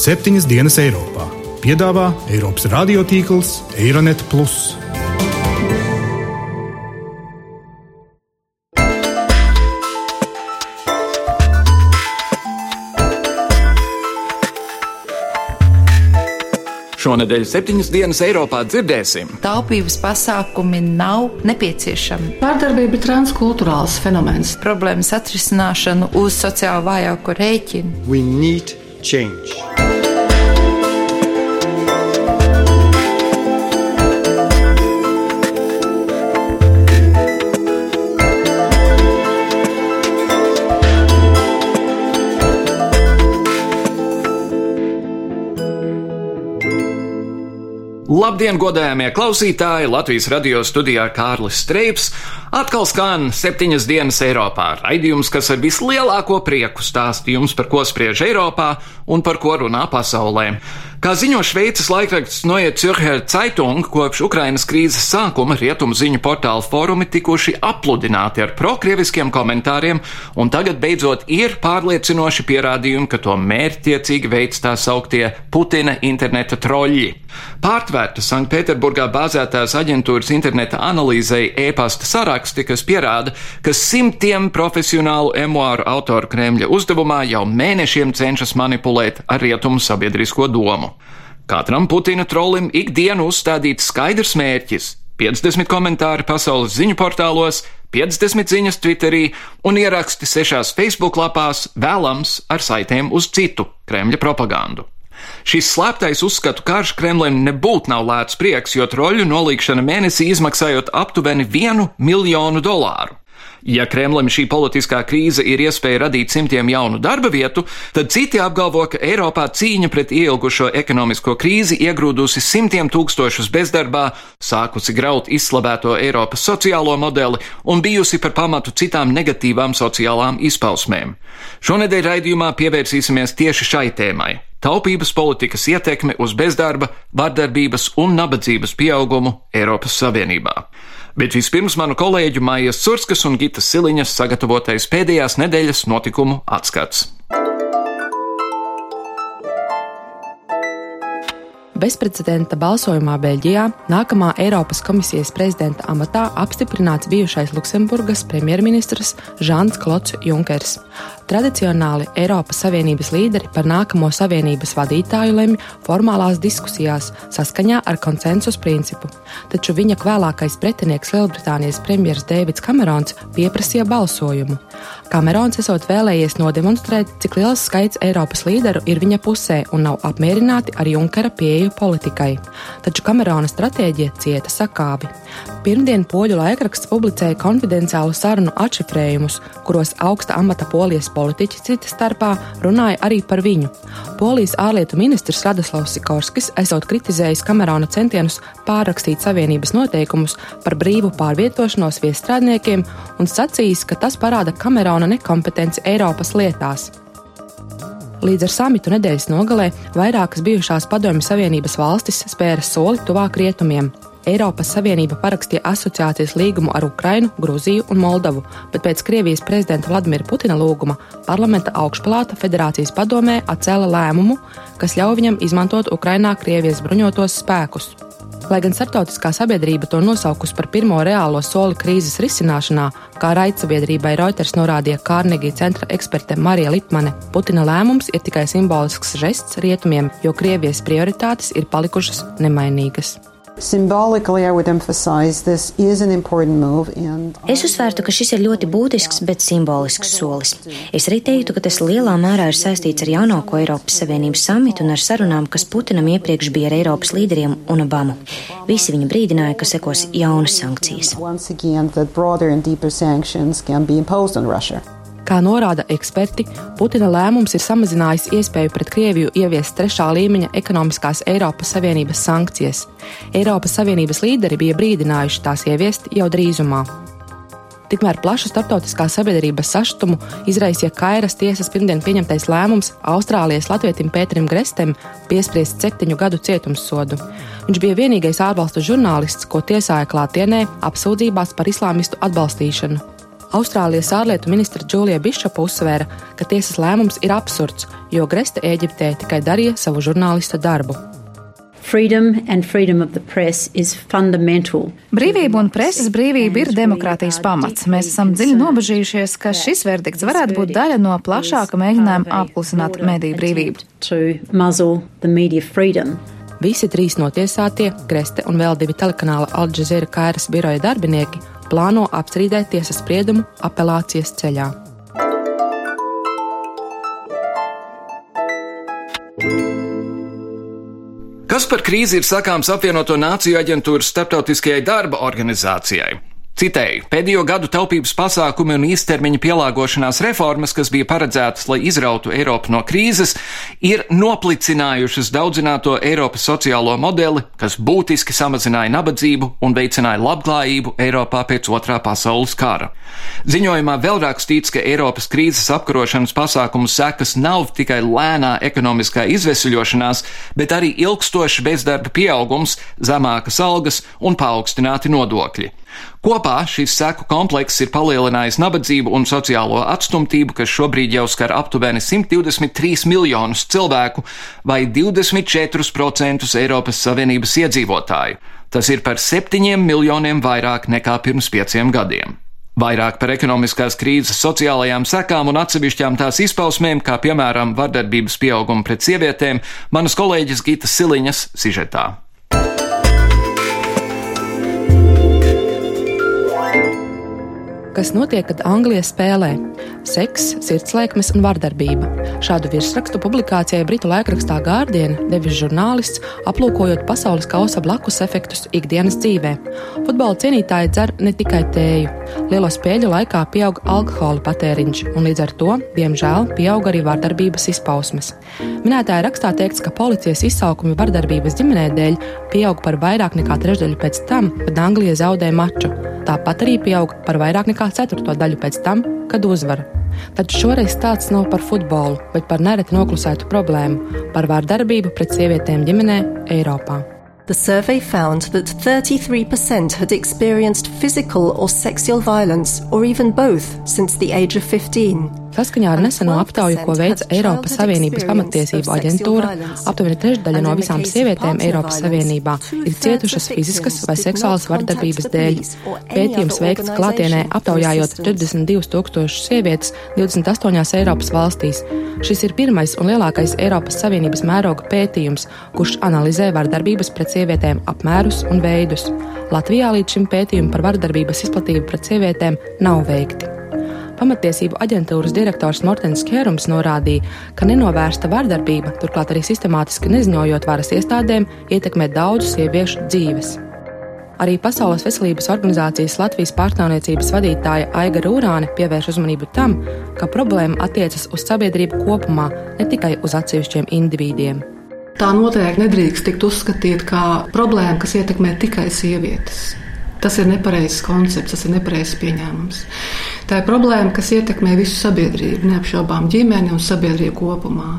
septiņas dienas Eiropā. Piedāvā Eiropas radiotīkls Eironet. Šonadēļ septiņas dienas Eiropā dzirdēsim. Taupības pasākumi nav nepieciešami. Vārdarbība ir transkultūrāls fenomens. Problēmas atrisināšanu uz sociāli vājāku rēķinu. We need change. Labdien, godējamie klausītāji! Latvijas radio studijā Kārlis Streips atkal skan septiņas dienas Eiropā. Raidījums, kas ar vislielāko prieku stāsta jums, par ko spriež Eiropā un par ko runā pasaulē. Kā ziņo Šveices laikraksts Noie Zürcher Zeitung, kopš Ukrainas krīzes sākuma rietumu ziņu portālu fórumi tikuši apludināti ar prokrieviskiem komentāriem, un tagad beidzot ir pārliecinoši pierādījumi, ka to mērķtiecīgi veids tā sauktie Putina interneta troļļi. Pārtvērta Sanktpēterburgā bāzētās aģentūras interneta analīzei e-pasta saraksti, kas pierāda, ka simtiem profesionālu emuāru autoru Kremļa uzdevumā jau mēnešiem cenšas manipulēt ar rietumu sabiedrisko domu. Katram Putina trolim ikdienu uzstādīts skaidrs mērķis - 50 komentāri pasaules ziņu portālos, 50 ziņas Twitterī un ieraksti sešās Facebook lapās, vēlams ar saitēm uz citu Kremļa propagandu. Šis slēptais uzskatu karš Kremlim nebūtu nav lēts prieks, jo troļu nolīgšana mēnesī izmaksājot aptuveni vienu miljonu dolāru. Ja Kremlim šī politiskā krīze ir iespēja radīt simtiem jaunu darba vietu, tad citi apgalvo, ka Eiropā cīņa pret ielgušo ekonomisko krīzi iegrūdusi simtiem tūkstošus bezdarbā, sākusi graut izslavēto Eiropas sociālo modeli un bijusi par pamatu citām negatīvām sociālām izpausmēm. Šonedēļ raidījumā pievērsīsimies tieši šai tēmai - taupības politikas ietekme uz bezdarba, vardarbības un nabadzības pieaugumu Eiropas Savienībā. Bet vispirms manu kolēģu Mājas Surskas un Gitas Siliņas sagatavotais pēdējās nedēļas notikumu atskats. Bezprecedenta balsojumā Beļģijā nākamā Eiropas komisijas prezidenta amatā apstiprināts bijušais Luksemburgas premjerministrs Žants Klots Junkers. Tradicionāli Eiropas Savienības līderi par nākamo Savienības vadītāju lemj formālās diskusijās saskaņā ar konsensus principu, taču viņa vēlākais pretinieks Lielbritānijas premjerministrs Deivids Kamerons pieprasīja balsojumu. Kamerons esot vēlējies nodemonstrēt, cik liels skaits Eiropas līderu ir viņa pusē un nav apmierināti ar Junkera pieeju politikai. Taču Kamerona stratēģija cieta sakāvi. Pirmdien poļu laikraksts publicēja konfidenciālu sarunu atšifrējumus, kuros augsta amata polijas politiķi cita starpā runāja arī par viņu. Polijas ārlietu ministrs Radoslavs Sikorskis esot kritizējis Kamerona centienus pārrakstīt Savienības noteikumus par brīvu pārvietošanos viestrādniekiem un sacījis, ka tas parāda Kamerona nekompetenci Eiropas lietās. Līdz ar samitu nedēļas nogalē vairākas bijušās Padomju Savienības valstis spēra soli tuvāk rietumiem. Eiropas Savienība parakstīja asociācijas līgumu ar Ukrainu, Grūziju un Moldavu, bet pēc Krievijas prezidenta Vladimira Putina lūguma parlamenta augšpalāta federācijas padomē atcēla lēmumu, kas ļauj viņam izmantot Ukrainā Krievijas bruņotos spēkus. Lai gan starptautiskā sabiedrība to nosaukusi par pirmo reālo soli krīzes risināšanā, kā raidsabiedrībai Reuters norādīja Kārnegija centra eksperte Marija Lipmane, Putina lēmums ir tikai simbolisks žests rietumiem, jo Krievijas prioritātes ir palikušas nemainīgas. Es uzsvērtu, ka šis ir ļoti būtisks, bet simbolisks solis. Es arī teiktu, ka tas lielā mērā ir saistīts ar jaunāko Eiropas Savienības samitu un ar sarunām, kas Putinam iepriekš bija ar Eiropas līderiem un Obamu. Visi viņa brīdināja, ka sekos jaunas sankcijas. Kā norāda eksperti, Putina lēmums ir samazinājis iespēju pret Krieviju ieviest trešā līmeņa ekonomiskās Eiropas Savienības sankcijas. Eiropas Savienības līderi bija brīdinājuši tās ieviest jau drīzumā. Tikmēr plašu starptautiskā sabiedrības sašutumu izraisīja Kairas tiesas pirmdien pieņemtais lēmums Austrālijas latvietim Pēterim Grestem piespriest septiņu gadu cietumsodu. Viņš bija vienīgais ārvalstu žurnālists, ko tiesāja klātienē apsūdzībās par islāmistu atbalstīšanu. Austrālijas ārlietu ministra Džulija Bišapa uzsvēra, ka tiesas lēmums ir absurds, jo Greste Eģiptē tikai darīja savu žurnālista darbu. Freedom and freedom of the press is fundamental. Brīvība un preses brīvība ir demokrātijas pamats. Mēs esam dziļi nobežījušies, ka šis verdikts varētu būt daļa no plašāka mēģinājuma apklusināt mediju brīvību. Visi trīs notiesātie, Greste un vēl divi telekanāla Al Jazeera Kairas biroja darbinieki, plāno apstrīdēt tiesas spriedumu apelācijas ceļā. Kas par krīzi ir sakāms apvienoto nāciju aģentūras starptautiskajai darba organizācijai? Citēju, pēdējo gadu taupības pasākumi un īstermiņa pielāgošanās reformas, kas bija paredzētas, lai izrautu Eiropu no krīzes, ir noplicinājušas daudzināto Eiropas sociālo modeli, kas būtiski samazināja nabadzību un veicināja labklājību Eiropā pēc otrā pasaules kara. Ziņojumā vēl rakstīts, ka Eiropas krīzes apkarošanas pasākumu sekas nav tikai lēnā ekonomiskā izvesuļošanās, bet arī ilgstošs bezdarba pieaugums, zemākas algas un paaugstināti nodokļi. Kopā šis seku komplekss ir palielinājis nabadzību un sociālo atstumtību, kas šobrīd jau skar aptuveni 123 miljonus cilvēku vai 24% Eiropas Savienības iedzīvotāju. Tas ir par 7 miljoniem vairāk nekā pirms pieciem gadiem. Vairāk par ekonomiskās krīzes sociālajām sekām un atsevišķām tās izpausmēm, kā piemēram vardarbības pieaugumu pret sievietēm, manas kolēģis Gita Siliņas sižetā. Kas notiek, kad Anglija spēlē - seks, sirdslēkmes un vardarbība. Šādu virsrakstu publikācijai Britu laikrakstā Guardian devis žurnālists, aplūkojot pasaules kausa blakus efektus ikdienas dzīvē. Futbola cienītāji dzer ne tikai tēju. Lielo spēļu laikā pieaug alkohola patēriņš, un līdz ar to, diemžēl, pieaug arī vardarbības izpausmes. Minētāja rakstā teikts, ka policijas izsaukumi vardarbības ģimenē dēļ pieaug par vairāk nekā trešdaļu pēc tam, kad Anglija zaudē maču. Tāpat arī pieaug par vairāk nekā ceturto daļu pēc tam, kad uzvar. Taču šoreiz stāsts nav par futbolu, bet par nereti noklusētu problēmu - par vārdarbību pret sievietēm ģimenē Eiropā. The survey found that 33% had experienced physical or sexual violence, or even both, since the age of 15. Saskaņā ar neseno aptauju, ko veica Eiropas Savienības pamatiesību aģentūra, aptuveni trešdaļa no visām sievietēm Eiropas Savienībā ir cietušas fiziskas vai seksuālas vardarbības dēļ. Pētījums veikts klātienē aptaujājot 42 tūkstošus sievietes 28 Eiropas valstīs. Šis ir pirmais un lielākais Eiropas Savienības mēroga pētījums, kurš analizē vardarbības pret sievietēm apmērus un veidus. Latvijā līdz šim pētījumi par vardarbības izplatību pret sievietēm nav veikti. Pamatiesību aģentūras direktors Mortens Kērums norādīja, ka nenovērsta vardarbība, turklāt arī sistemātiski neziņojot varas iestādēm, ietekmē daudzu sieviešu dzīves. Arī Pasaules veselības organizācijas Latvijas pārstāvniecības vadītāja Aiga Rūrāne pievērš uzmanību tam, ka problēma attiecas uz sabiedrību kopumā, ne tikai uz atsevišķiem individiem. Tā noteikti nedrīkst tikt uzskatīta kā problēma, kas ietekmē tikai sievietes. Tas ir nepareizs koncepts, tas ir nepareizs pieņēmums. Tā ir problēma, kas ietekmē visu sabiedrību, neapšaubām ģimeni un sabiedrību kopumā.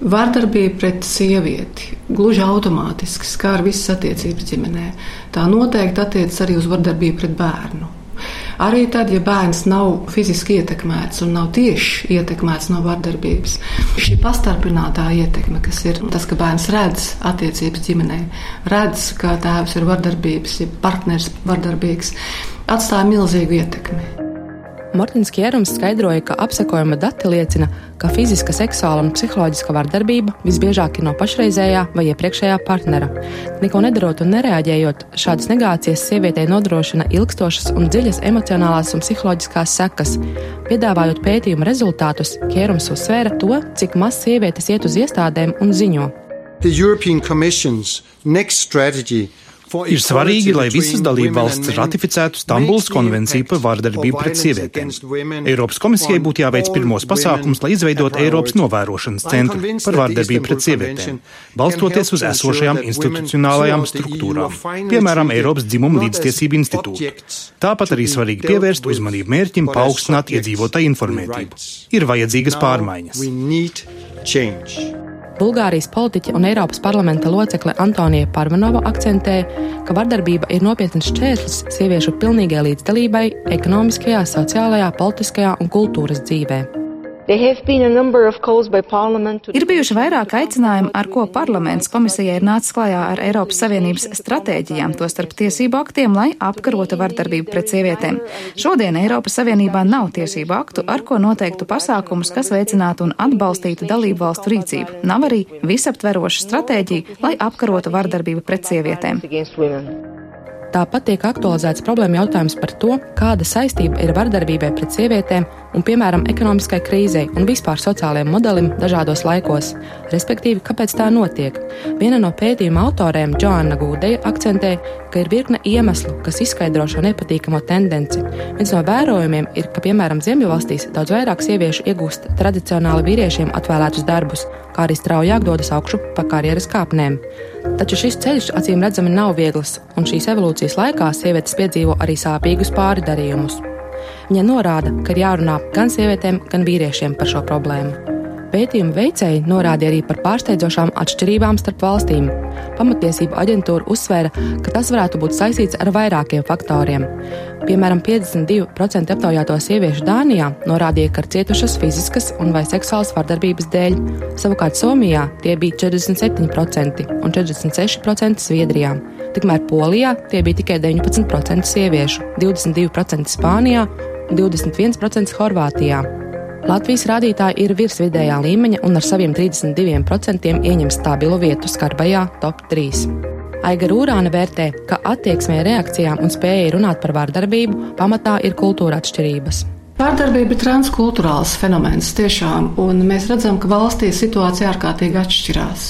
Vārdarbība pret sievieti gluži automātiski skar visas attiecības ģimenē. Tā noteikti attiecas arī uz vardarbību pret bērnu. Arī tad, ja bērns nav fiziski ietekmēts un nav tieši ietekmēts no vardarbības, šī pastarpinātā ietekme, kas ir tas, ka bērns redz attiecības ģimenē, redz, ka tēvs ir vardarbības, ja partners vardarbīgs, atstāja milzīgu ietekmi. Mortins Kierums skaidroja, ka apsekojuma dati liecina, ka fiziska, seksuāla un psiholoģiska vardarbība visbiežāk ir no pašreizējā vai iepriekšējā partnera. Neko nedarot un nereaģējot, šādas negācijas sievietei nodrošina ilgstošas un dziļas emocionālās un psiholoģiskās sekas. Piedāvājot pētījuma rezultātus, Kierums uzsvēra to, cik maz sievietes iet uz iestādēm un ziņo. The European Commission's next strategy Ir svarīgi, lai visas dalībvalstis ratificētu Stambulas konvenciju par vārdarbību pret sievietēm. Eiropas komisijai būtu jāveic pirmos pasākums, lai izveidot Eiropas novērošanas centru par vārdarbību pret sievietēm, balstoties uz esošajām institucionālajām struktūrām, piemēram, Eiropas dzimuma līdztiesību institūtu. Tāpat arī svarīgi pievērst uzmanību mērķim paaugstināt iedzīvotāju informētību. Ir vajadzīgas pārmaiņas. Bulgārijas politiķe un Eiropas parlamenta locekle Antonija Parvanova akcentē, ka vardarbība ir nopietns šķērslis sieviešu pilnīgai līdzdalībai ekonomiskajā, sociālajā, politiskajā un kultūras dzīvē. Ir bijuši vairāk aicinājumu, ar ko parlaments komisijai ir nācis klajā ar Eiropas Savienības stratēģijām, tostarp tiesību aktiem, lai apkarotu vardarbību pret sievietēm. Šodien Eiropas Savienībā nav tiesību aktu, ar ko noteiktu pasākumus, kas veicinātu un atbalstītu dalību valstu rīcību. Nav arī visaptveroša stratēģija, lai apkarotu vardarbību pret sievietēm. Tāpat tiek aktualizēts problēma jautājums par to, kāda saistība ir vardarbībai pret sievietēm un, piemēram, ekonomiskai krīzei un vispār sociālajiem modelim dažādos laikos, respektīvi, kāpēc tā notiek. Viena no pētījuma autoriem, Joanna Gūdeja, akcentē, ka ir virkne iemeslu, kas izskaidro šo nepatīkamo tendenci. Viens no vērojumiem ir, ka, piemēram, Ziemeļvalstīs daudz vairāk sieviešu iegūst tradicionāli vīriešiem atvēlētus darbus, kā arī straujāk dodas augšu pa karjeras kāpnēm. Taču šis ceļš acīm redzami nav viegls, un šīs evolūcijas laikā sievietes piedzīvo arī sāpīgus pārdarījumus. Viņa norāda, ka ir jārunā gan sievietēm, gan vīriešiem par šo problēmu. Pētījuma veicēji norādīja arī par pārsteidzošām atšķirībām starp valstīm. Pamatiesība aģentūra uzsvēra, ka tas varētu būt saistīts ar vairākiem faktoriem. Piemēram, 52% aptaujāto sieviešu Dānijā norādīja, ka ir cietušas fiziskas un vai seksuālas vardarbības dēļ. Savukārt Somijā tie bija 47% un 46% Zviedrijā. Tikmēr Polijā tie bija tikai 19% sieviešu, 22% Spānijā un 21% Horvātijā. Latvijas rādītāji ir virs vidējā līmeņa un ar saviem 32% ieņem stabilu vietu skarbajā top 3. Aiga Rūrāna vērtē, ka attieksmē, reakcijām un spējai runāt par vārdarbību pamatā ir kultūra atšķirības. Vārdarbība ir transkultūrāls fenomens tiešām, un mēs redzam, ka valstī situācija ārkārtīgi atšķirās.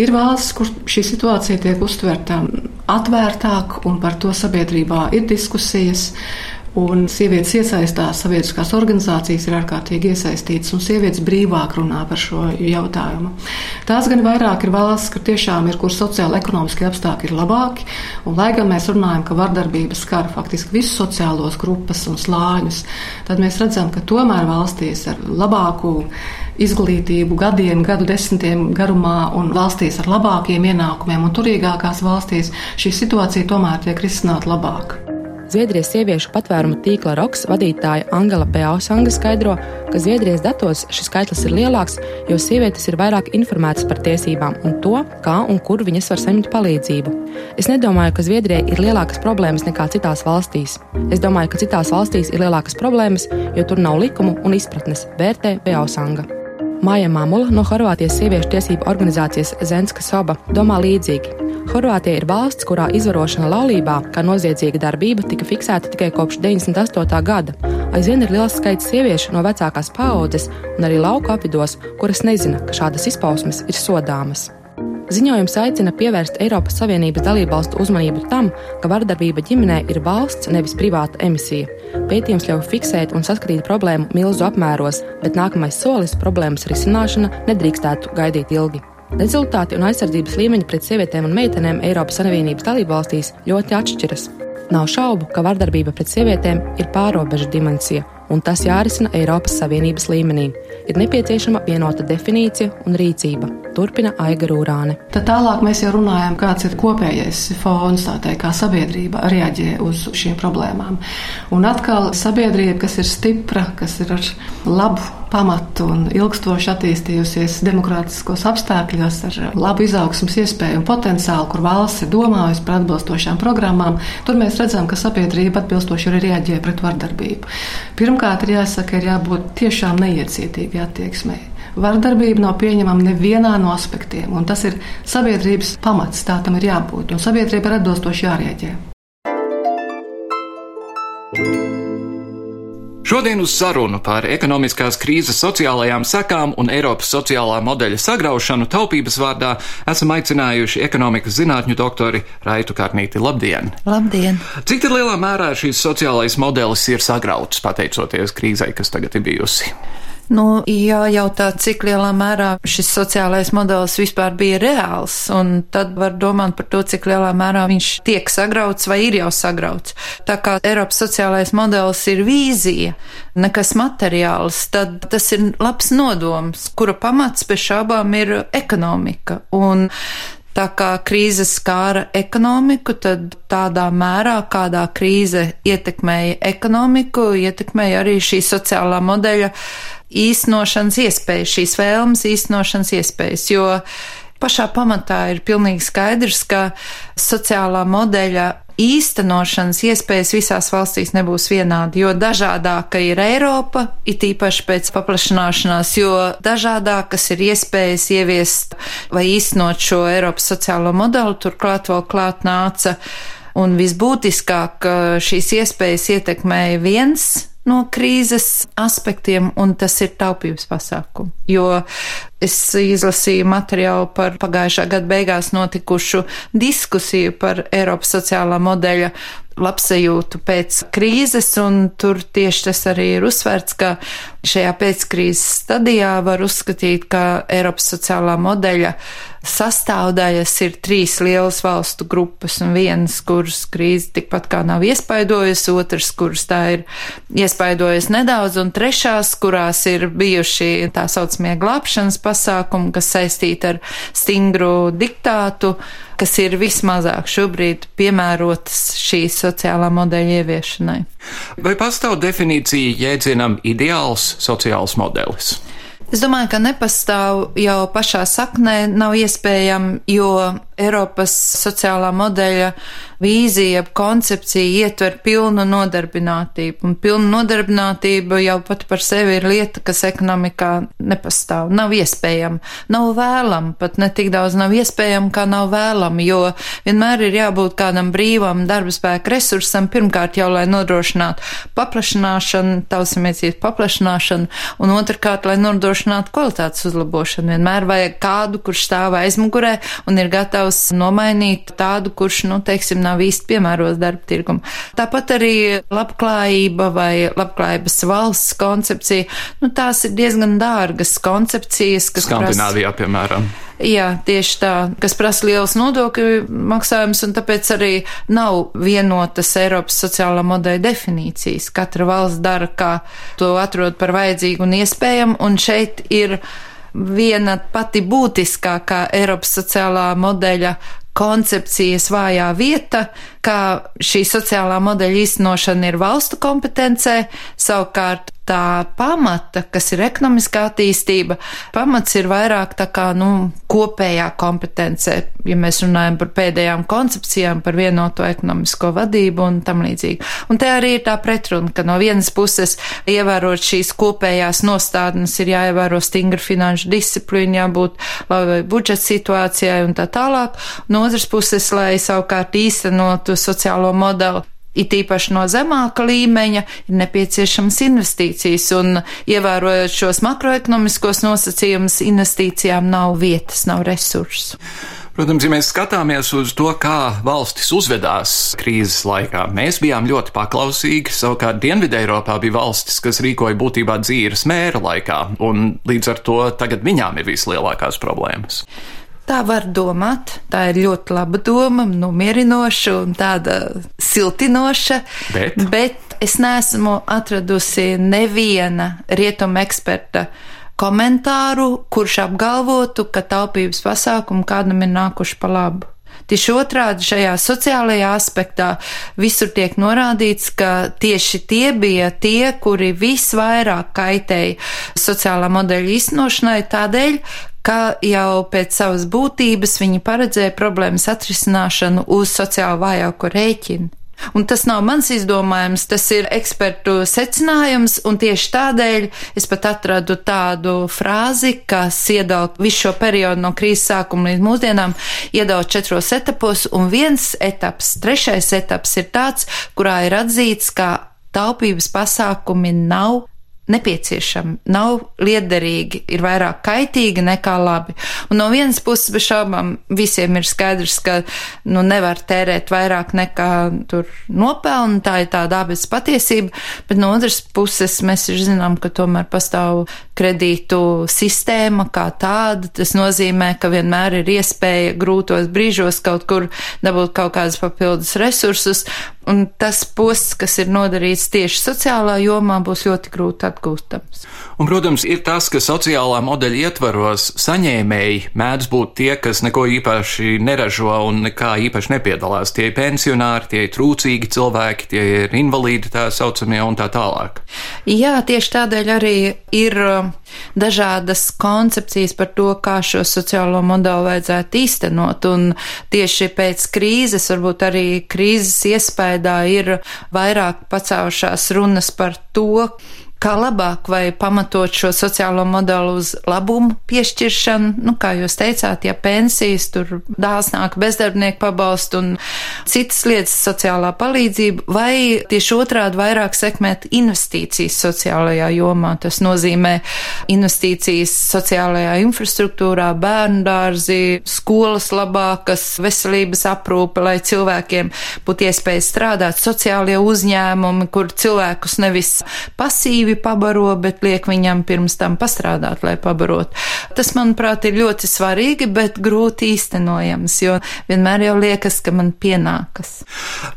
Ir valsts, kur šī situācija tiek uztverta atvērtāk, un par to sabiedrībā ir diskusijas. Un sievietes iesaistās, sabiedriskās organizācijas ir ārkārtīgi iesaistītas, un sievietes brīvāk runā par šo jautājumu. Tās gan vairāk ir valsts, kur tiešām ir, kur sociāli ekonomiskie apstākļi ir labāki, un lai gan mēs runājam, ka vardarbības skar faktiski visus sociālos grupas un slāņus, tad mēs redzam, ka tomēr valstīs ar labāku izglītību gadiem, gadu desmitiem garumā un valstīs ar labākiem ienākumiem un turīgākās valstīs šī situācija tomēr tiek risināta labāk. Zviedrijas sieviešu patvērumu tīkla ROKS vadītāja Angela Beausanga skaidro, ka Zviedrijas datos šis skaitlis ir lielāks, jo sievietes ir vairāk informētas par tiesībām un to, kā un kur viņas var saņemt palīdzību. Es nedomāju, ka Zviedrijai ir lielākas problēmas nekā citās valstīs. Es domāju, ka citās valstīs ir lielākas problēmas, jo tur nav likumu un izpratnes, vērtē Beausanga. Māja Mamula no Horvātijas sieviešu tiesību organizācijas Zenska Soba domā līdzīgi. Horvātija ir valsts, kurā izvarošana laulībā kā noziedzīga darbība tika fiksēta tikai kopš 98. gada. Aizvien ir liels skaits sieviešu no vecākās paaudzes un arī lauku apvidos, kuras nezina, ka šādas izpausmes ir sodāmas. Ziņojums aicina pievērst Eiropas Savienības dalībvalstu uzmanību tam, ka vardarbība ģimenē ir valsts, nevis privāta emisija. Pētījums ļauj fiksēt un saskatīt problēmu milzu apmēros, bet nākamais solis - problēmas risināšana nedrīkstētu gaidīt ilgi. Rezultāti un aizsardzības līmeņi pret sievietēm un meitenēm Eiropas Savienības dalībvalstīs ļoti atšķiras. Nav šaubu, ka vardarbība pret sievietēm ir pārobežu dimensija, un tas jārisina Eiropas Savienības līmenī. Ir nepieciešama vienota definīcija un rīcība. Turpina Aiga Rūrāne. Tad tālāk mēs jau runājam, kāds ir kopējais fons, teikt, kā sabiedrība reaģē uz šīm problēmām. Un atkal sabiedrība, kas ir stipra, kas ir ar labu pamatu un ilgstoši attīstījusies demokrātiskos apstākļos ar labu izaugsmas iespēju un potenciālu, kur valsts ir domājusi par atbilstošām programmām, tur mēs redzam, ka sabiedrība atbilstoši arī reaģē pret vardarbību. Pirmkārt, ir jāsaka, ir jābūt tiešām neiecietīgai attieksmei. Vardarbība nav pieņemama nevienā no aspektiem, un tas ir sabiedrības pamats. Tā tam ir jābūt, un sabiedrība ir atbilstoši jārēģē. Šodien uz sarunu par ekonomiskās krīzes sociālajām sekām un Eiropas sociālā modeļa sagraušanu taupības vārdā esam aicinājuši ekonomikas zinātņu doktori Raitu Kārnīti. Labdien! Labdien! Cik lielā mērā šīs sociālais modelis ir sagrauts pateicoties krīzai, kas tagad ir bijusi? Nu, jājautā, cik lielā mērā šis sociālais modelis vispār bija reāls, un tad var domāt par to, cik lielā mērā viņš tiek sagrauts vai ir jau sagrauts. Tā kā Eiropas sociālais modelis ir vīzija, nekas materiāls, tad tas ir labs nodoms, kura pamats bez šābām ir ekonomika. Un Tā kā krīze skāra ekonomiku, tad tādā mērā, kādā krīze ietekmēja ekonomiku, ietekmēja arī šī sociālā modeļa īstenošanas iespējas, šīs vēlmes īstenošanas iespējas, jo pašā pamatā ir pilnīgi skaidrs, ka sociālā modeļa īstenošanas iespējas visās valstīs nebūs vienādi, jo dažādāka ir Eiropa, it īpaši pēc paplašanāšanās, jo dažādākas ir iespējas ieviest vai īstenot šo Eiropas sociālo modeli, turklāt vēl klāt nāca. Un visbūtiskāk šīs iespējas ietekmēja viens no krīzes aspektiem, un tas ir taupības pasākumi. Jo es izlasīju materiālu par pagājušā gada beigās notikušu diskusiju par Eiropas sociālā modeļa labsajūtu pēc krīzes, un tur tieši tas arī ir uzsvērts, ka šajā pēckrīzes stadijā var uzskatīt, ka Eiropas sociālā modeļa sastāvdaļas ir trīs lielas valstu grupas, un vienas, kuras krīze tikpat kā nav iespaidojusi, otras, kuras tā ir iespaidojusi nedaudz, un trešās, kurās ir bijuši tā saucamie glābšanas pasākumi, kas saistīti ar stingru diktātu, kas ir vismazāk šobrīd piemērotas šīs sociālā modeļa ieviešanai. Vai pastāv definīcija jēdzienam ideāls sociāls modelis? Es domāju, ka nepastāv jau pašā saknē, nav iespējams, jo Eiropas sociālā modeļa vīzija, koncepcija ietver pilnu nodarbinātību, un pilna nodarbinātība jau pat par sevi ir lieta, kas ekonomikā nepastāv, nav iespējama, nav vēlama, pat ne tik daudz nav iespējama, kā nav vēlama, jo vienmēr ir jābūt kādam brīvam darba spēka resursam, pirmkārt jau, lai nodrošinātu paplašināšanu, tausamniecības paplašināšanu, un otrkārt, lai nodrošinātu kvalitātes uzlabošanu. Vienmēr vajag kādu, kurš stāv aizmugurē un ir gatavs nomainīt tādu, kurš, nu, teiksim, nav īsti piemērots darba tirgumu. Tāpat arī labklājība vai labklājības valsts koncepcija, nu, tās ir diezgan dārgas koncepcijas, kas. Skandināvijā, prasa... piemēram. Jā, tieši tā, kas prasa liels nodokļu maksājums, un tāpēc arī nav vienotas Eiropas sociālā modeļa definīcijas. Katra valsts dara, kā to atrod par vajadzīgu un iespējamu, un šeit ir viena pati būtiskākā Eiropas sociālā modeļa koncepcijas vājā vieta, ka šī sociālā modeļa īstenošana ir valstu kompetencē, savukārt tā pamata, kas ir ekonomiskā attīstība, pamats ir vairāk tā kā, nu, kopējā kompetencē, ja mēs runājam par pēdējām koncepcijām, par vienoto ekonomisko vadību un tam līdzīgi. Un te arī ir tā pretruna, ka no vienas puses ievērot šīs kopējās nostādnes ir jāievēro stingra finanšu disciplīna, jābūt labai budžeta situācijai un tā tālāk. No otras puses, lai savukārt īstenotu sociālo modeli, It īpaši no zemāka līmeņa ir nepieciešams investīcijas, un ievērojot šos makroekonomiskos nosacījumus, investīcijām nav vietas, nav resursu. Protams, ja mēs skatāmies uz to, kā valstis uzvedās krīzes laikā, mēs bijām ļoti paklausīgi. Savukārt Dienvidē Eiropā bija valstis, kas rīkoja būtībā dzīves mēra laikā, un līdz ar to tagad viņām ir vislielākās problēmas. Tā var domāt, tā ir ļoti laba doma, nomierinoša un tāda siltinoša, bet, bet es neesmu atradusi neviena rietuma eksperta komentāru, kurš apgalvotu, ka taupības pasākumi kādam ir nākuši pa labu. Tieši otrādi šajā sociālajā aspektā visur tiek norādīts, ka tieši tie bija tie, kuri visvairāk kaitēja sociālā modeļa iznošanai tādēļ, ka jau pēc savas būtības viņi paredzēja problēmas atrisināšanu uz sociāli vājāko rēķinu. Un tas nav mans izdomājums, tas ir ekspertu secinājums, un tieši tādēļ es pat atradu tādu frāzi, kas iedala visu šo periodu no krīzes sākuma līdz mūsdienām, iedala četros etapos, un viens etaps, trešais etaps ir tāds, kurā ir atzīts, ka taupības pasākumi nav nepieciešami, nav liederīgi, ir vairāk kaitīgi nekā labi. Un no vienas puses, bez šaubām, visiem ir skaidrs, ka nu, nevar tērēt vairāk nekā tur nopelna, tā ir tā dabas patiesība, bet no otras puses mēs zinām, ka tomēr pastāv kredītu sistēma kā tāda. Tas nozīmē, ka vienmēr ir iespēja grūtos brīžos kaut kur dabūt kaut kādus papildus resursus, un tas posts, kas ir nodarīts tieši sociālā jomā, būs ļoti grūti atgūstams. Un, protams, ir tas, ka sociālā modeļa ietvaros saņēmēji mēdz būt tie, kas neko īpaši neražo un nekā īpaši nepiedalās. Tie ir pensionāri, tie ir trūcīgi cilvēki, tie ir invalīdi tā saucamie un tā tālāk. Jā, tieši tādēļ arī ir um, dažādas koncepcijas par to, kā šo sociālo modeli vajadzētu īstenot. Un tieši pēc krīzes, varbūt arī krīzes iespējā ir vairāk pacēlušās runas par to, kā labāk vai pamatot šo sociālo modeli uz labumu piešķiršanu, nu, kā jūs teicāt, ja pensijas, tur dāsnāk bezdarbnieku pabalstu un citas lietas sociālā palīdzība, vai tieši otrādi vairāk sekmēt investīcijas sociālajā jomā. Tas nozīmē investīcijas sociālajā infrastruktūrā, bērnu dārzi, skolas labākas, veselības aprūpe, lai cilvēkiem būtu iespēja strādāt, sociālie uzņēmumi, kur cilvēkus nevis pasīvi sevi pabaro, bet liek viņam pirms tam pastrādāt, lai pabarot. Tas, manuprāt, ir ļoti svarīgi, bet grūti īstenojams, jo vienmēr jau liekas, ka man pienākas.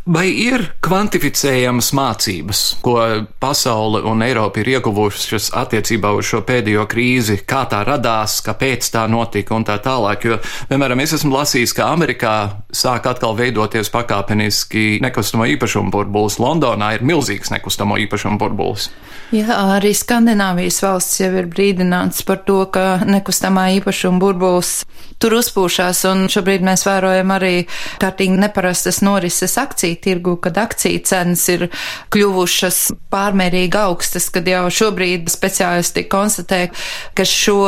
Vai ir kvantificējamas mācības, ko pasaule un Eiropa ir ieguvušas attiecībā uz šo pēdējo krīzi, kā tā radās, kāpēc tā notika un tā tālāk? Jo, piemēram, es esmu lasījis, ka Amerikā sāk atkal veidoties pakāpeniski nekustamo īpašumu burbulis. Londonā ir milzīgs nekustamo īpašumu burbulis. Jā, arī Skandināvijas valsts jau ir brīdināts par to, ka nekustamā īpašuma burbulis tur uzpūšās, un šobrīd mēs vērojam arī kārtīgi neparastas norises akciju tirgu, kad akciju cenas ir kļuvušas pārmērīgi augstas, kad jau šobrīd speciālisti konstatē, ka šo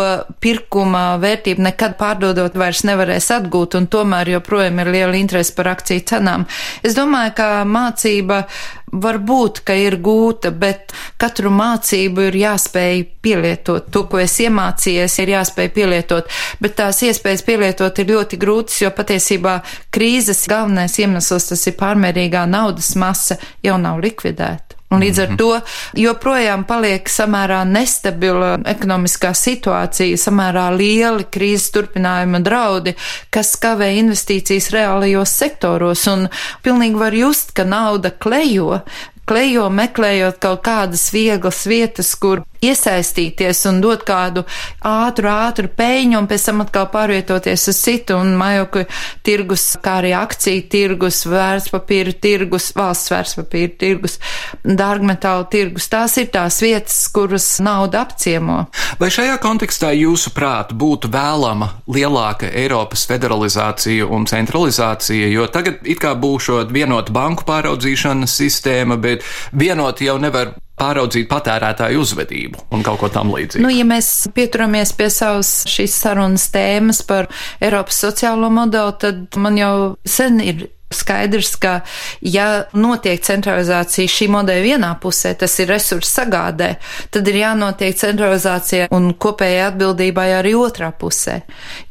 pirkuma vērtību nekad pārdodot vairs nevarēs atgūt, un tomēr joprojām ir liela interese par akciju cenām. Es domāju, ka mācība Varbūt, ka ir gūta, bet katru mācību ir jāspēj pielietot. To, ko es iemācījies, ir jāspēj pielietot, bet tās iespējas pielietot ir ļoti grūtas, jo patiesībā krīzes galvenais iemesls tas ir pārmērīgā naudas masa jau nav likvidēta. Un līdz ar mhm. to joprojām paliek samērā nestabila ekonomiskā situācija, samērā lieli krīzes turpinājuma draudi, kas kavē investīcijas reālajos sektoros. Un pilnīgi var just, ka nauda klejo, klejo meklējot kaut kādas vieglas vietas, kur iesaistīties un dot kādu ātru, ātru peļņu un pēc tam atkal pārvietoties uz citu un majoku tirgus, kā arī akciju tirgus, vērtspapīra tirgus, valsts vērtspapīra tirgus, dārgmetālu tirgus. Tās ir tās vietas, kuras nauda apciemo. Vai šajā kontekstā jūsuprāt būtu vēlama lielāka Eiropas federalizācija un centralizācija, jo tagad it kā būšot vienota banku pāraudzīšanas sistēma, bet vienot jau nevar pāraudzīt patērētāju uzvedību un kaut ko tam līdzīgu. Nu, ja mēs pieturamies pie savas šīs sarunas tēmas par Eiropas sociālo modeli, tad man jau sen ir Skaidrs, ka ja notiek centralizācija šī modeļa vienā pusē, tas ir resursu sagādē, tad ir jānotiek centralizācija un kopējai atbildībai arī otrā pusē.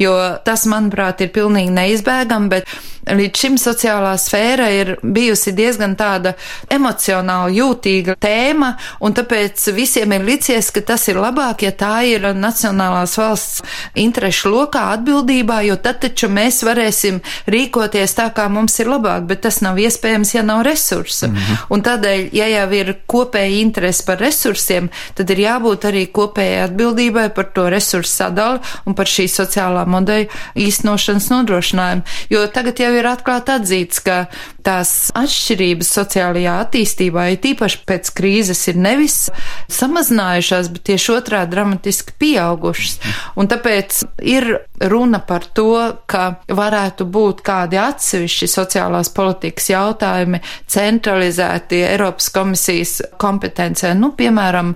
Jo tas, manuprāt, ir pilnīgi neizbēgami, bet līdz šim sociālā sfēra ir bijusi diezgan tāda emocionāli jūtīga tēma, un tāpēc visiem ir licies, ka tas ir labāk, ja tā ir nacionālās valsts interešu lokā atbildībā, jo tad taču mēs varēsim rīkoties tā, kā mums ir ir labāk, bet tas nav iespējams, ja nav resursa. Mm -hmm. Un tādēļ, ja jau ir kopēja interese par resursiem, tad ir jābūt arī kopējai atbildībai par to resursu sadali un par šī sociālā modeļa īstenošanas nodrošinājumu. Jo tagad jau ir atklāti atzīts, ka tās atšķirības sociālajā attīstībā, ja tīpaši pēc krīzes, ir nevis samazinājušās, bet tieši otrā dramatiski pieaugušas. Un tāpēc ir runa par to, ka varētu būt kādi atsevišķi sociāli sociālās politikas jautājumi centralizēti Eiropas komisijas kompetencē. Nu, piemēram,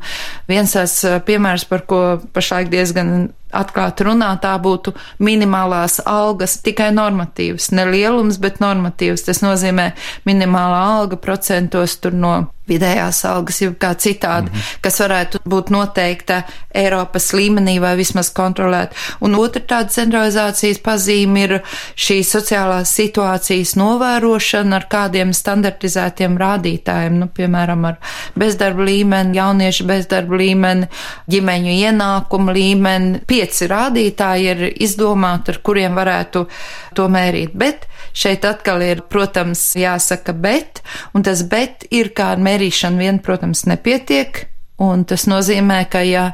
viens tās eh, piemērs, par ko pašlaik diezgan atklāti runā, tā būtu minimālās algas tikai normatīvas, ne lielums, bet normatīvas. Tas nozīmē minimālā alga procentos tur no vidējās algas, jau kā citādi, mm -hmm. kas varētu būt noteikta Eiropas līmenī vai vismaz kontrolēt. Un otra tāda centralizācijas pazīme ir šī sociālās situācijas novērošana ar kādiem standartizētiem rādītājiem, nu, piemēram, ar bezdarba līmeni, jauniešu bezdarba līmeni, ģimeņu ienākumu līmeni. Pieci rādītāji ir izdomāti, ar kuriem varētu to mērīt. Bet šeit atkal ir, protams, jāsaka bet, un tas bet ir kā ar mērīšanu vien, protams, nepietiek, un tas nozīmē, ka ja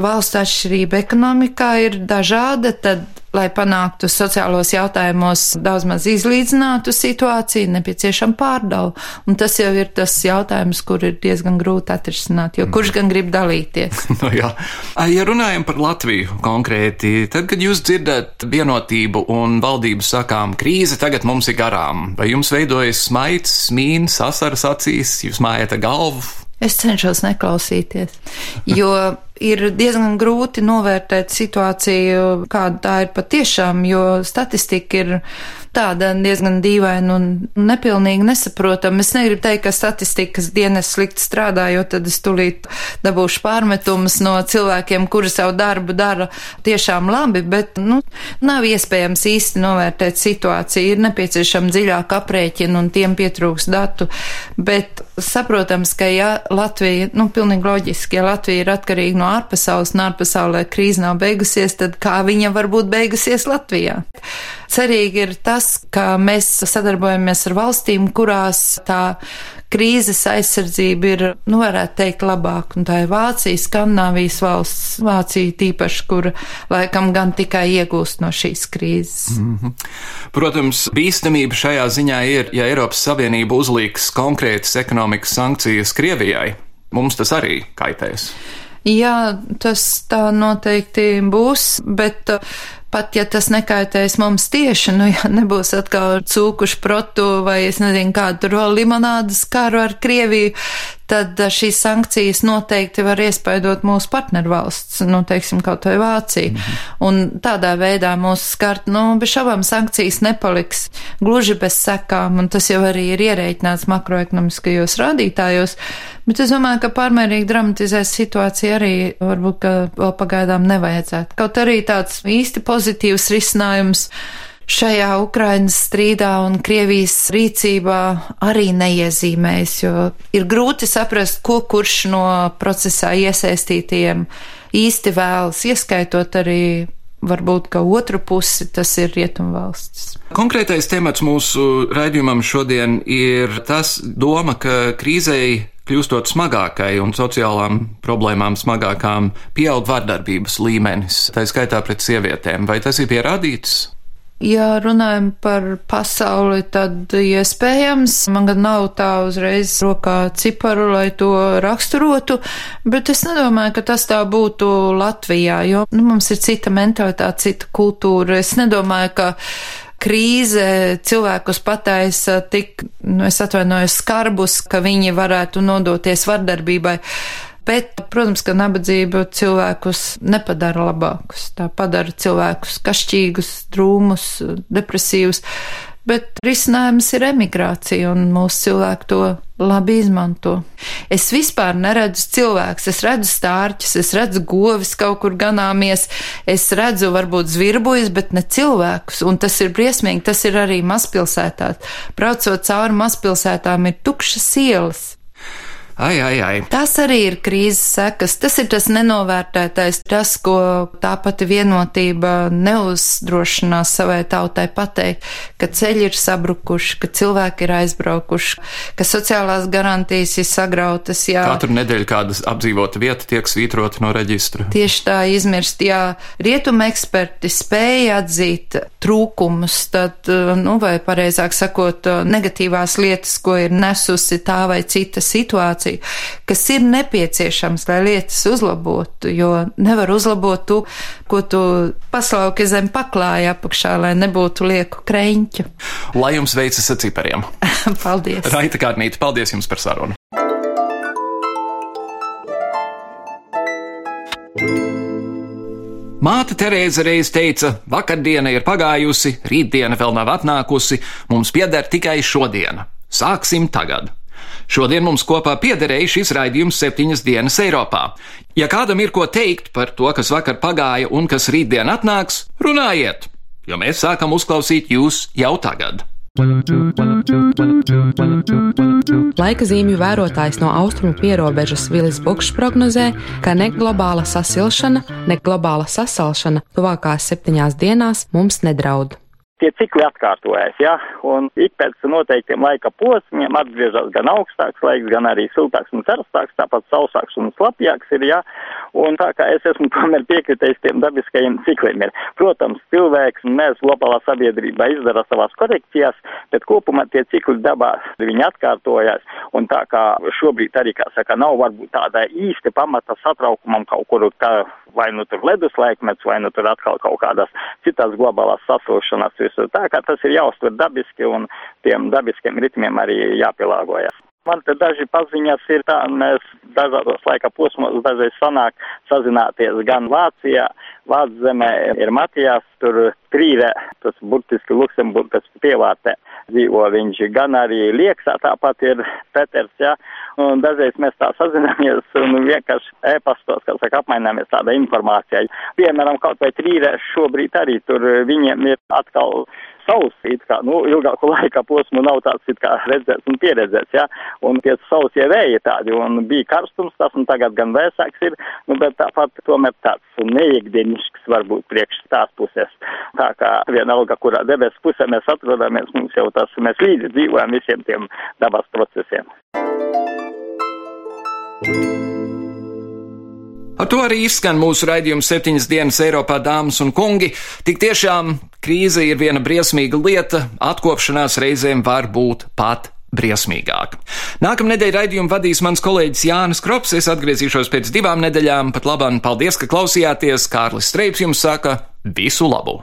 valsts atšķirība ekonomikā ir dažāda, tad, lai panāktu sociālos jautājumos daudz maz izlīdzinātu situāciju, nepieciešama pārdala. Un tas jau ir tas jautājums, kur ir diezgan grūti atrisināt, jo kurš gan grib dalīties? no jā. Ja runājam par Latviju konkrēti, tad, kad jūs dzirdat vienotību un valdību sakām, krīze tagad mums ir garām, vai jums veidojas smaids, smīns, asaras acīs, jūs mājat galvu? Es cenšos neklausīties, jo ir diezgan grūti novērtēt situāciju, kāda tā ir patiešām, jo statistika ir tāda diezgan dīvaina un nepilnīgi nesaprotama. Es negribu teikt, ka statistikas dienas slikti strādā, jo tad es tulīt dabūšu pārmetumus no cilvēkiem, kuri savu darbu dara tiešām labi, bet, nu, nav iespējams īsti novērtēt situāciju. Ir nepieciešama dziļāka aprēķina un tiem pietrūks datu, bet saprotams, ka ja Latvija, nu, pilnīgi loģiski, ja Latvija ir atkarīga no ārpasaules, un ārpasaulē krīze nav beigusies, tad kā viņa var būt beigusies Latvijā? Cerīgi ir tas, ka mēs sadarbojamies ar valstīm, kurās tā krīzes aizsardzība ir, nu, varētu teikt, labāk. Un tā ir Vācija, Skandināvijas valsts, Vācija tīpaši, kur laikam gan tikai iegūst no šīs krīzes. Mm -hmm. Protams, bīstamība šajā ziņā ir, ja Eiropas Savienība uzliks konkrētas ekonomikas sankcijas Krievijai. Mums tas arī kaitēs. Jā, tas tā noteikti būs, bet pat ja tas nekaitēs mums tieši, nu, ja nebūs atkal cūkuši protu vai es nezinu kādu limonādas karu ar Krieviju, tad uh, šīs sankcijas noteikti var iespaidot mūsu partnervalsts, nu, teiksim, kaut vai Vācija. Mm -hmm. Un tādā veidā mūsu skart, nu, bez šabām sankcijas nepaliks gluži bez sekām, un tas jau arī ir ierēķināts makroekonomiskajos rādītājos. Bet es domāju, ka pārmērīgi dramatizēt situāciju arī varbūt, ka vēl pagaidām nevajadzētu. Kaut arī tāds īsti pozitīvs risinājums šajā Ukrainas strīdā un Krievijas rīcībā arī neiezīmējas, jo ir grūti saprast, ko kurš no procesā iesaistītiem īsti vēlas, ieskaitot arī varbūt ka otru pusi tas ir rietumvalstis. Konkrētais temats mūsu raidījumam šodien ir tas doma, ka krīzei kļūstot smagākai un sociālām problēmām smagākām, pieaug vardarbības līmenis, tā skaitā pret sievietēm. Vai tas ir pierādīts? Ja runājam par pasauli, tad iespējams, man gan nav tā uzreiz rokā ciparu, lai to raksturotu, bet es nedomāju, ka tas tā būtu Latvijā, jo nu, mums ir cita mentalitāte, cita kultūra. Es nedomāju, ka krīze cilvēkus pataisa tik, nu, es atvainojos, skarbus, ka viņi varētu nodoties vardarbībai. Bet, protams, ka nabadzība cilvēkus nepadara labākus. Tā padara cilvēkus kašķīgus, drūmus, depresīvus. Bet risinājums ir emigrācija, un mūsu cilvēki to labi izmanto. Es vispār neredzu cilvēkus, es redzu stārķus, es redzu govis kaut kur ganāmies, es redzu varbūt zvirbuļus, bet ne cilvēkus, un tas ir briesmīgi, tas ir arī mazpilsētās. Braucot cauri mazpilsētām ir tukšas ielas. Ai, ai, ai. Tas arī ir krīzes sekas. Tas ir tas nenovērtētais, tas, ko tā pati vienotība neuzdrošinās savai tautai pateikt, ka ceļi ir sabrukuši, ka cilvēki ir aizbraukuši, ka sociālās garantijas ir sagrautas. Jā. Katru nedēļu kādas apdzīvota vieta tiek svītrota no reģistra. Tieši tā izmirst, jā. Rietuma eksperti spēja atzīt trūkumus, tad, nu, vai pareizāk sakot, negatīvās lietas, ko ir nesusi tā vai cita situācija informāciju, kas ir nepieciešams, lai lietas uzlabotu, jo nevar uzlabot to, ko tu paslauki zem paklāja apakšā, lai nebūtu lieku kreņķu. Lai jums veicas ar cipariem. paldies! Raita Kārnīte, paldies jums par sarunu! Māte Terēza reiz teica, vakardiena ir pagājusi, rītdiena vēl nav atnākusi, mums pieder tikai šodiena. Sāksim tagad! Šodien mums kopā piederēja šis raidījums septiņas dienas Eiropā. Ja kādam ir ko teikt par to, kas vakar pagāja un kas rītdien atnāks, runājiet, jo mēs sākam uzklausīt jūs jau tagad. Laika zīmju vērotājs no austrumu pierobežas Vilis Bukšs prognozē, ka ne globāla sasilšana, ne globāla sasalšana tuvākās septiņās dienās mums nedraud tie cikli atkārtojas, ja, un ik pēc noteiktiem laika posmiem atgriežas gan augstāks laiks, gan arī siltāks un karstāks, tāpat sausāks un slapjāks ir, ja, un tā kā es esmu tomēr piekritējis tiem dabiskajiem cikliem ir. Protams, cilvēks mēs globālā sabiedrībā izdara savās korekcijas, bet kopumā tie cikli dabā viņi atkārtojas, un tā kā šobrīd arī, kā saka, nav varbūt tāda īsta pamata satraukumam kaut kur, kā vai nu tur ledus laikmets, vai nu tur atkal kaut kādas citas globālās sasilšanas visur. Tā kā tas ir jāuztver dabiski un tiem dabiskiem ritmiem arī jāpielāgojas. Man te daži paziņas ir tā, mēs dažādos laika posmos dažreiz sanāk sazināties gan Vācijā, Vācu zemē ir Matijās, tur Krīve, tas burtiski Luksemburgas pievārtē dzīvo viņš, gan arī Lieksā tāpat ir Peters, ja? un dažreiz mēs tā sazināmies un vienkārši e-pastos, kā saka, apmaināmies tāda informācija. Piemēram, kaut vai trīrē šobrīd arī tur viņiem ir atkal savs, it kā, nu, ilgāku laika posmu nav tāds, it kā redzēts un pieredzēts, jā, ja? un tie sausie vēji tādi, un bija karstums tas, un tagad gan vēsāks ir, nu, bet tāpat tomēr tāds neikdienišks varbūt priekš tās puses. Tā kā vienalga, kurā debes pusē mēs atrodamies, mums jau tas, mēs līdzi dzīvojam visiem tiem dabas procesiem. Ar to arī izskan mūsu raidījums septiņas dienas Eiropā, dāmas un kungi. Tik tiešām krīze ir viena briesmīga lieta, atkopšanās reizēm var būt pat briesmīgāk. Nākamā nedēļa raidījumu vadīs mans kolēģis Jānis Krops. Es atgriezīšos pēc divām nedēļām. Pat labāk, paldies, ka klausījāties. Kārlis Streips jums saka visu labu!